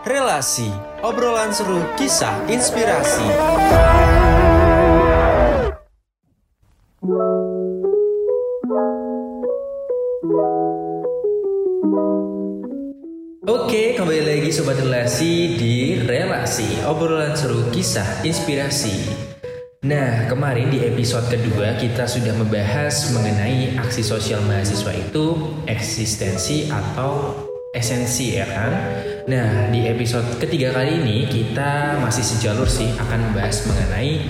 Relasi, obrolan seru kisah inspirasi. Oke, kembali lagi Sobat Relasi di Relasi, obrolan seru kisah inspirasi. Nah, kemarin di episode kedua kita sudah membahas mengenai aksi sosial mahasiswa itu eksistensi atau esensi ya kan? Nah, di episode ketiga kali ini kita masih sejalur sih akan membahas mengenai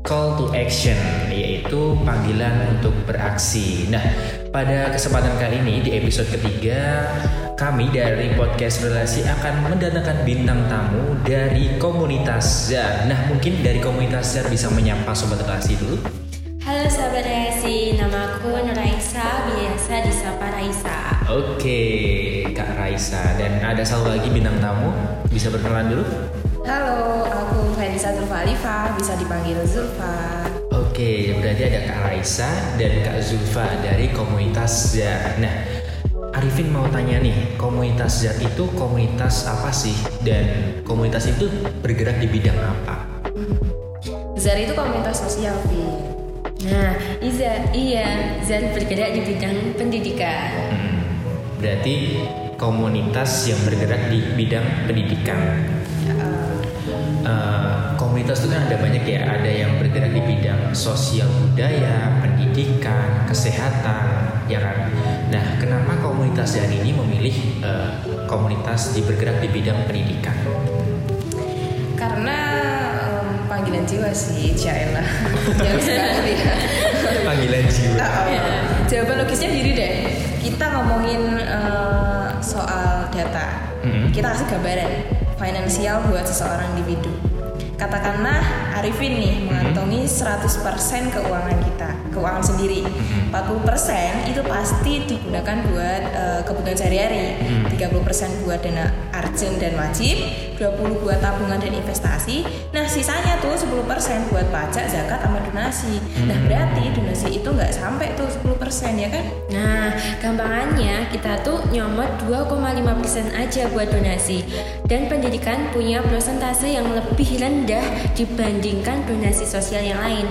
call to action yaitu panggilan untuk beraksi. Nah, pada kesempatan kali ini di episode ketiga kami dari podcast relasi akan mendatangkan bintang tamu dari komunitas ZAR. Nah, mungkin dari komunitas ZAR bisa menyapa sobat relasi dulu. Halo sahabat relasi, nama aku Nuraisa, biasa disapa Raisa. Oke, Kak Raisa dan ada satu lagi bintang tamu bisa berkenalan dulu. Halo, aku Vanessa Zulfa Alifa, bisa dipanggil Zulfa. Oke, berarti ada Kak Raisa dan Kak Zulfa dari komunitas ZAR. Nah, Arifin mau tanya nih, komunitas ZAR itu komunitas apa sih? Dan komunitas itu bergerak di bidang apa? ZAR itu komunitas sosial, Vi. Nah, Iza, iya, Zan bergerak di bidang pendidikan. Hmm, berarti komunitas yang bergerak di bidang pendidikan. Uh, komunitas itu kan ada banyak ya, ada yang bergerak di bidang sosial budaya, pendidikan, kesehatan, ya kan. Nah, kenapa komunitas ZAR ini memilih uh, komunitas di bergerak di bidang pendidikan? Karena um, panggilan jiwa sih, sekali ya. Panggilan jiwa. Oh, Jawaban logisnya gini deh. Kita ngomongin uh, soal data. Mhm. Kita kasih gambaran finansial buat seseorang individu. Katakanlah Arifin nih mengantongi 100% keuangan kita, keuangan sendiri. 40% itu pasti digunakan buat eh, kebutuhan sehari-hari. 30% buat dana arjen dan wajib, 20 buat tabungan dan investasi. Nah, sisanya tuh 10% buat pajak, zakat sama donasi. Nah, berarti donasi itu nggak sampai tuh 10% ya kan? Nah, gampangannya kita tuh nyomot 2,5% aja buat donasi. Dan pendidikan punya persentase yang lebih rendah dibandingkan donasi sosial yang lain.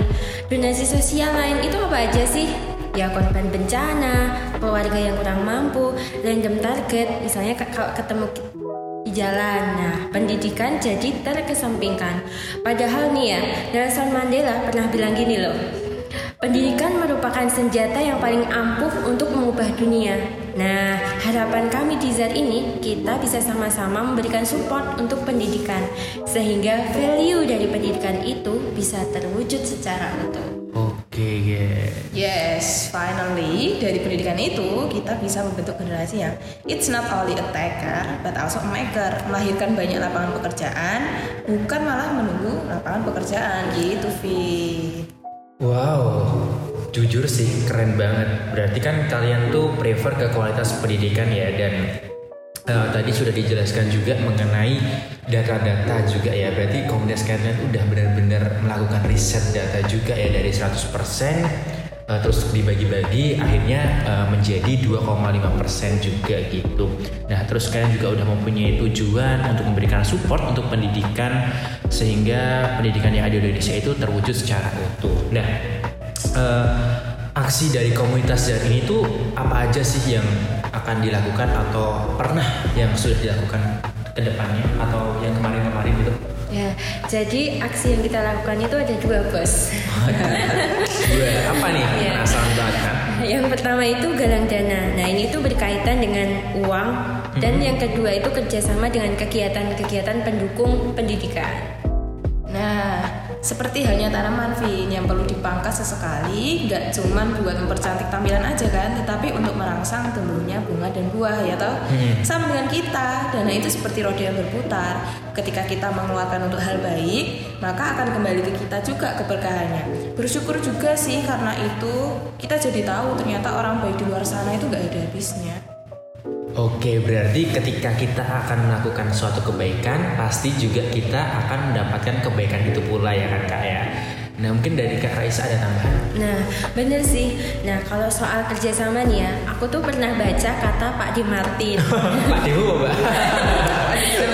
Donasi sosial lain itu apa aja sih? Ya korban bencana, keluarga yang kurang mampu, random target, misalnya kalau ketemu di jalan. Nah, pendidikan jadi terkesampingkan. Padahal nih ya, Nelson Mandela pernah bilang gini loh. Pendidikan merupakan senjata yang paling ampuh untuk mengubah dunia. Nah, harapan kami di ZAR ini, kita bisa sama-sama memberikan support untuk pendidikan, sehingga value dari pendidikan itu bisa terwujud secara utuh. Oke, guys. Yes, finally dari pendidikan itu kita bisa membentuk generasi yang it's not only a taker but also a maker, melahirkan banyak lapangan pekerjaan, bukan malah menunggu lapangan pekerjaan gitu, Fit. Wow, jujur sih keren banget. Berarti kan kalian tuh prefer ke kualitas pendidikan ya dan eh, tadi sudah dijelaskan juga mengenai data-data juga ya. Berarti komunitas kalian udah benar-benar melakukan riset data juga ya dari 100% eh, terus dibagi-bagi akhirnya eh, menjadi 2,5% juga gitu. Nah, terus kalian juga udah mempunyai tujuan untuk memberikan support untuk pendidikan sehingga pendidikan yang ada di Indonesia itu terwujud secara utuh. Nah, eh, aksi dari komunitas dan ini tuh apa aja sih yang akan dilakukan atau pernah yang sudah dilakukan ke depannya atau yang kemarin-kemarin gitu? Ya, jadi aksi yang kita lakukan itu ada dua bos. Dua, apa nih? Penasaran banget kan? Yang pertama itu galang dana. Nah ini tuh berkaitan dengan uang. Dan yang kedua itu kerjasama dengan kegiatan-kegiatan pendukung pendidikan. Nah, seperti halnya tanaman, Vin, sesekali, nggak cuman buat mempercantik tampilan aja kan, tetapi untuk merangsang tumbuhnya bunga dan buah ya toh. Sama dengan kita, dana itu seperti roda yang berputar. Ketika kita mengeluarkan untuk hal baik, maka akan kembali ke kita juga keberkahannya. Bersyukur juga sih karena itu kita jadi tahu ternyata orang baik di luar sana itu nggak ada habisnya. Oke, berarti ketika kita akan melakukan suatu kebaikan, pasti juga kita akan mendapatkan kebaikan itu pula ya kan kak ya. Nah mungkin dari Kak Raisa ada tambahan? Nah bener sih. Nah kalau soal kerjasama nih ya, aku tuh pernah baca kata Pak Di Martin. Pak Di Mbak.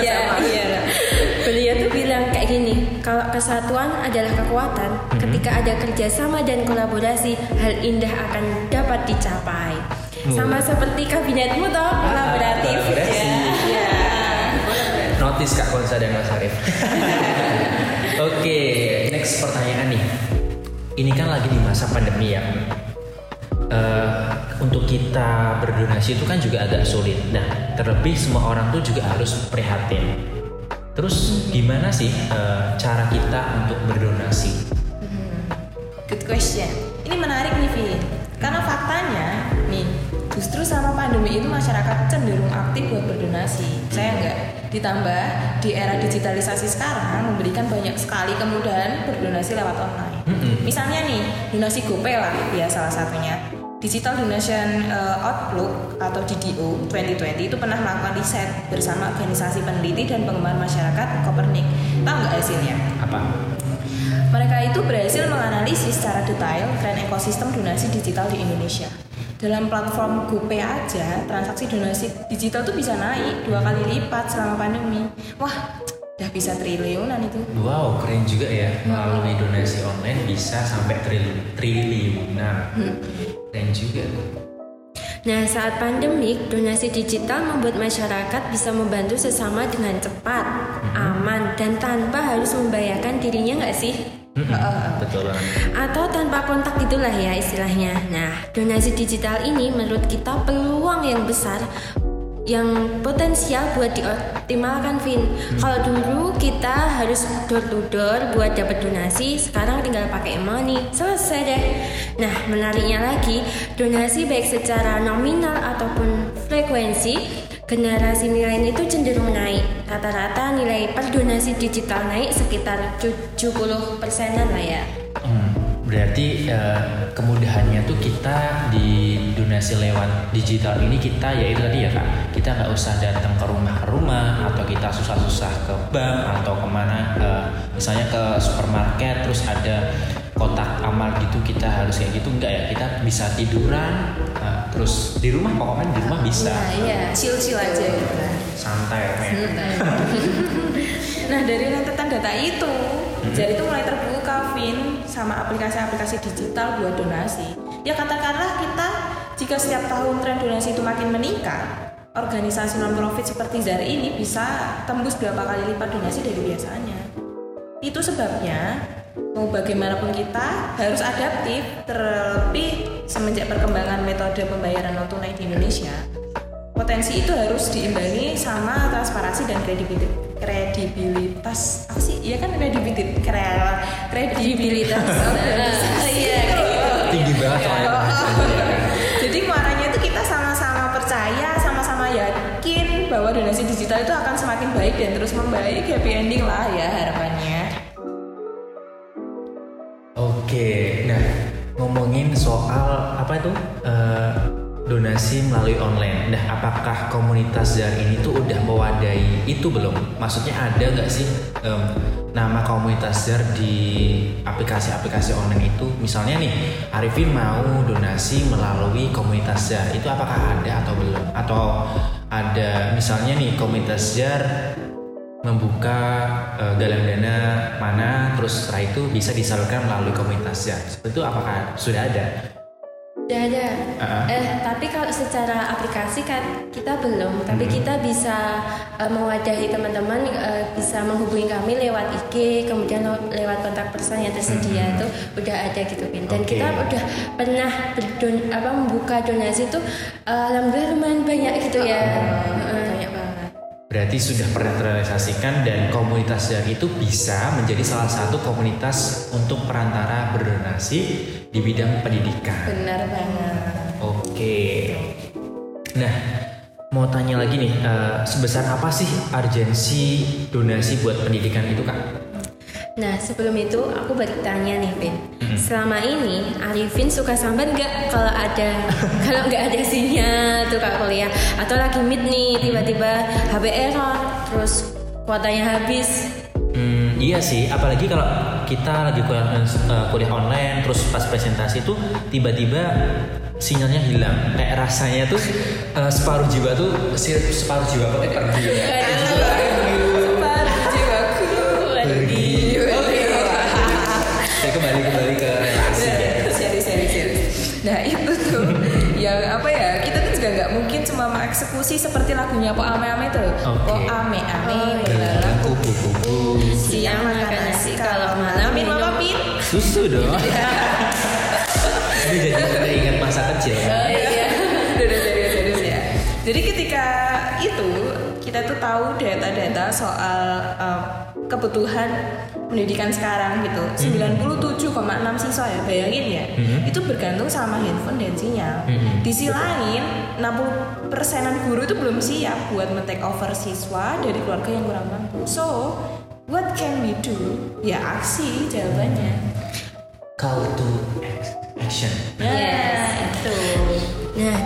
Iya, iya. Beliau tuh bilang kayak gini, kalau kesatuan adalah kekuatan, mm -hmm. ketika ada kerjasama dan kolaborasi, hal indah akan dapat dicapai. Hmm. Sama seperti kabinetmu toh, ah, kolaboratif. Ah, ya. ya. Notice Kak Konsa dan Mas Arif. Oke. Okay next pertanyaan nih. Ini kan lagi di masa pandemi ya. Eh, untuk kita berdonasi itu kan juga agak sulit. Nah, terlebih semua orang tuh juga harus prihatin. Terus gimana sih eh, cara kita untuk berdonasi? Good question. Ini menarik nih, Vin. Karena pandemi itu masyarakat cenderung aktif buat berdonasi. Saya enggak. Ditambah di era digitalisasi sekarang memberikan banyak sekali kemudahan berdonasi lewat online. Misalnya nih, donasi GoPay lah ya salah satunya. Digital Donation uh, Outlook atau DDO 2020 itu pernah melakukan riset bersama organisasi peneliti dan pengembangan masyarakat Copernic. Tahu nggak hasilnya? Apa? Mereka itu berhasil menganalisis secara detail tren ekosistem donasi digital di Indonesia. Dalam platform GoPay aja, transaksi donasi digital tuh bisa naik dua kali lipat selama pandemi. Wah, udah bisa triliunan itu. Wow, keren juga ya. Melalui donasi online bisa sampai triliun triliunan. Keren juga. Nah, saat pandemik, donasi digital membuat masyarakat bisa membantu sesama dengan cepat, aman, dan tanpa harus membahayakan dirinya nggak sih? Atau tanpa kontak gitulah ya istilahnya. Nah, donasi digital ini menurut kita peluang yang besar yang potensial buat dioptimalkan Vin. Kalau dulu kita harus door to door buat dapat donasi, sekarang tinggal pakai money, selesai deh. Nah, menariknya lagi, donasi baik secara nominal ataupun frekuensi, generasi milenial itu cenderung naik. Rata-rata nilai per donasi digital naik sekitar 70 persenan lah ya. Hmm, berarti eh, kemudahannya tuh kita di donasi lewat digital ini kita ya itu tadi ya kak kita nggak usah datang ke rumah ke rumah atau kita susah-susah ke bank atau ke mana eh, misalnya ke supermarket terus ada kotak amal gitu kita harus kayak gitu enggak ya kita bisa tiduran terus di rumah pokoknya di rumah bisa iya. Chill-chill aja gitu. santai men. Nah dari rentetan data itu, jadi itu mulai terbuka, Vin, sama aplikasi-aplikasi digital buat donasi. Ya katakanlah kita jika setiap tahun tren donasi itu makin meningkat, organisasi non profit seperti Zar ini bisa tembus berapa kali lipat donasi dari biasanya. Itu sebabnya mau bagaimanapun kita harus adaptif, terlebih semenjak perkembangan metode pembayaran non tunai di Indonesia potensi itu harus diimbangi sama transparansi dan kredibilitas kredibilitas. Apa sih? Iya kan kredibilitas. Kre- kredibilitas Iya, kayak gitu. tinggi banget soalnya. Bahasanya. jadi muaranya itu kita sama-sama percaya sama-sama yakin bahwa donasi digital itu akan semakin baik dan terus membaik happy ending lah ya harapannya Oke, nah ngomongin soal apa itu eh, donasi melalui online. Nah, apakah komunitas Zar ini tuh udah mewadahi itu belum? Maksudnya ada nggak sih em, nama komunitas Zar di aplikasi-aplikasi online itu? Misalnya nih, Arifin mau donasi melalui komunitas Zar, itu apakah ada atau belum? Atau ada misalnya nih komunitas Zar membuka eh, galang dana mana terus setelah itu bisa disalurkan melalui komunitasnya seperti itu apakah sudah ada Udah ada. Ah. Eh, tapi kalau secara aplikasi kan kita belum, tapi kita bisa eh, mewadahi teman-teman eh, bisa menghubungi kami lewat IG, kemudian lew- lewat kontak person yang tersedia itu udah ada gitu Bin. Dan Oke. kita udah pernah berdon apa membuka donasi itu eh, alhamdulillah lumayan banyak gitu ya. Heeh. banyak banget berarti sudah pernah terrealisasikan dan komunitas Zar itu bisa menjadi salah satu komunitas untuk perantara berdonasi di bidang pendidikan. Benar banget. Oke. Nah mau tanya lagi nih eh, sebesar apa sih urgensi donasi buat pendidikan itu kak Nah sebelum itu aku balik tanya nih Vin. Selama ini Arifin suka sambat nggak kalau ada kalau nggak ada sinyal tuh kak kuliah Atau lagi meet nih tiba-tiba HP error Terus kuotanya habis? Hmm, iya sih, apalagi kalau kita lagi kuliah, eh, kuliah online, terus pas presentasi tuh tiba-tiba sinyalnya hilang. Kayak rasanya tuh eh, separuh jiwa tuh separuh jiwa kok pergi. Ya. Persis seperti lagunya Po Ame Ame itu. Oke. Po Ame Ame Oh, iya. dalam kupu-kupu siang makan nasi kalau malam minum apa pin? susu dong. Ini jadi teringat masa kecil. Oh iya. Jadi ketika itu kita tuh tahu data-data soal uh, kebutuhan pendidikan sekarang gitu. 97,6 siswa ya, bayangin ya. Mhm. Itu bergantung sama handphone dan sinyal. Mhm. Di sisi lain, 60 persenan guru itu belum siap buat men-take over siswa dari keluarga yang kurang mampu. So, what can we do? Ya aksi jawabannya. Call to action. Nah,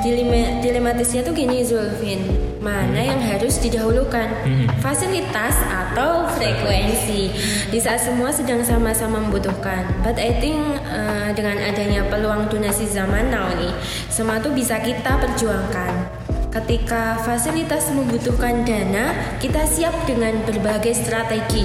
dilema, dilematisnya tuh gini Zulfin, mana yang harus didahulukan? Hmm. Fasilitas atau frekuensi? Di saat semua sedang sama-sama membutuhkan. But I think uh, dengan adanya peluang donasi zaman now nih, semua tuh bisa kita perjuangkan. Ketika fasilitas membutuhkan dana, kita siap dengan berbagai strategi.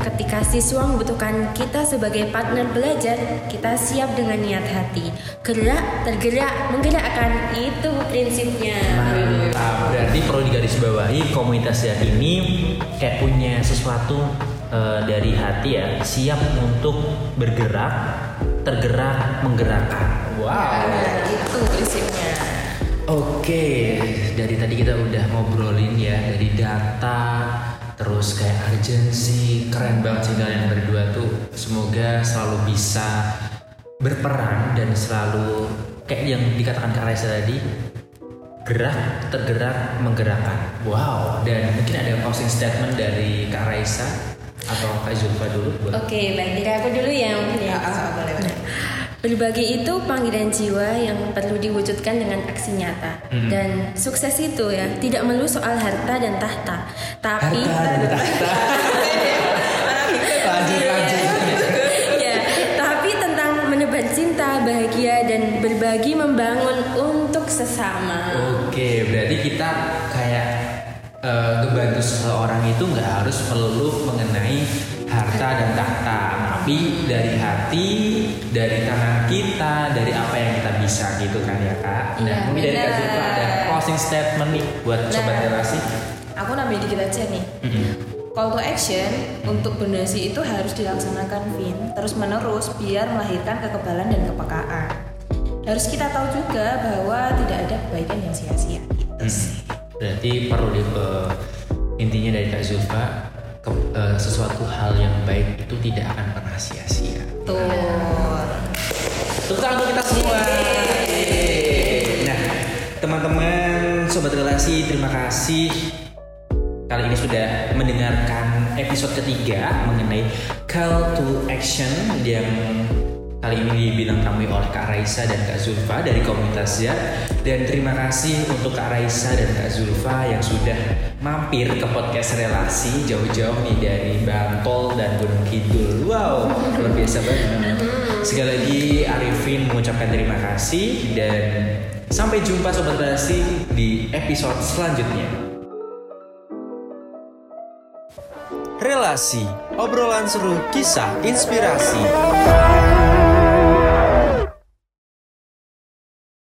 Ketika siswa membutuhkan kita sebagai partner belajar, kita siap dengan niat hati. Gerak, tergerak, menggerakkan itu prinsipnya. Mantap. Berarti perlu digarisbawahi komunitas sehat ini kayak punya sesuatu eh, dari hati ya, siap untuk bergerak, tergerak, menggerakkan. Wow. Nah, itu prinsipnya. Oke, dari tadi kita udah ngobrolin ya dari data, terus kayak urgency, keren banget sih kalian berdua tuh. Semoga selalu bisa berperan dan selalu kayak yang dikatakan Kak Raisa tadi, gerak, tergerak, menggerakkan. Wow, dan mungkin ada closing statement dari Kak Raisa atau Kak Zulfa dulu buat Oke, baik dari aku dulu ya mungkin ya. Ah, boleh, boleh. Berbagi itu panggilan jiwa yang perlu diwujudkan dengan aksi nyata. Mhm. Dan sukses itu ya tidak melulu soal harta dan tahta, tapi harta dan tahta. lanjut lanjut. ya, tapi tentang menebar cinta, bahagia dan berbagi membangun untuk sesama. Oke, berarti kita kayak eh, ngebantu seseorang itu nggak harus melulu mengenai harta dan tahta, tapi dari hati, dari tangan kita, dari apa yang kita bisa gitu kan ya kak. Nah, Iya, mungkin dari kak. Zulfa ada closing statement nih buat sobat Nah. relasi. Aku nambahin dikit aja nih. Mm-mm. Call to action untuk donasi itu harus dilaksanakan Vin terus menerus biar melahirkan kekebalan dan kepekaan. Harus kita tahu juga bahwa tidak ada kebaikan yang sia-sia gitu sih. Berarti perlu di, eh, intinya dari kak Zulfa ke- eh, sesuatu hal yang baik itu tidak akan pernah sia-sia. Tuh. Tepuk tangan untuk kita semua. Nah, teman-teman sobat relasi, terima kasih kali ini sudah mendengarkan episode ketiga mengenai call to action yang kali ini dibilang kami oleh Kak Raisa dan Kak Zulfa dari komunitas Z dan terima kasih untuk Kak Raisa dan Kak Zulfa yang sudah mampir ke podcast relasi jauh-jauh nih dari Bantol dan Gunung Kidul. Wow luar biasa banget. Sekali lagi Arifin mengucapkan terima kasih dan sampai jumpa sobat relasi di episode selanjutnya. Relasi, obrolan seru kisah inspirasi.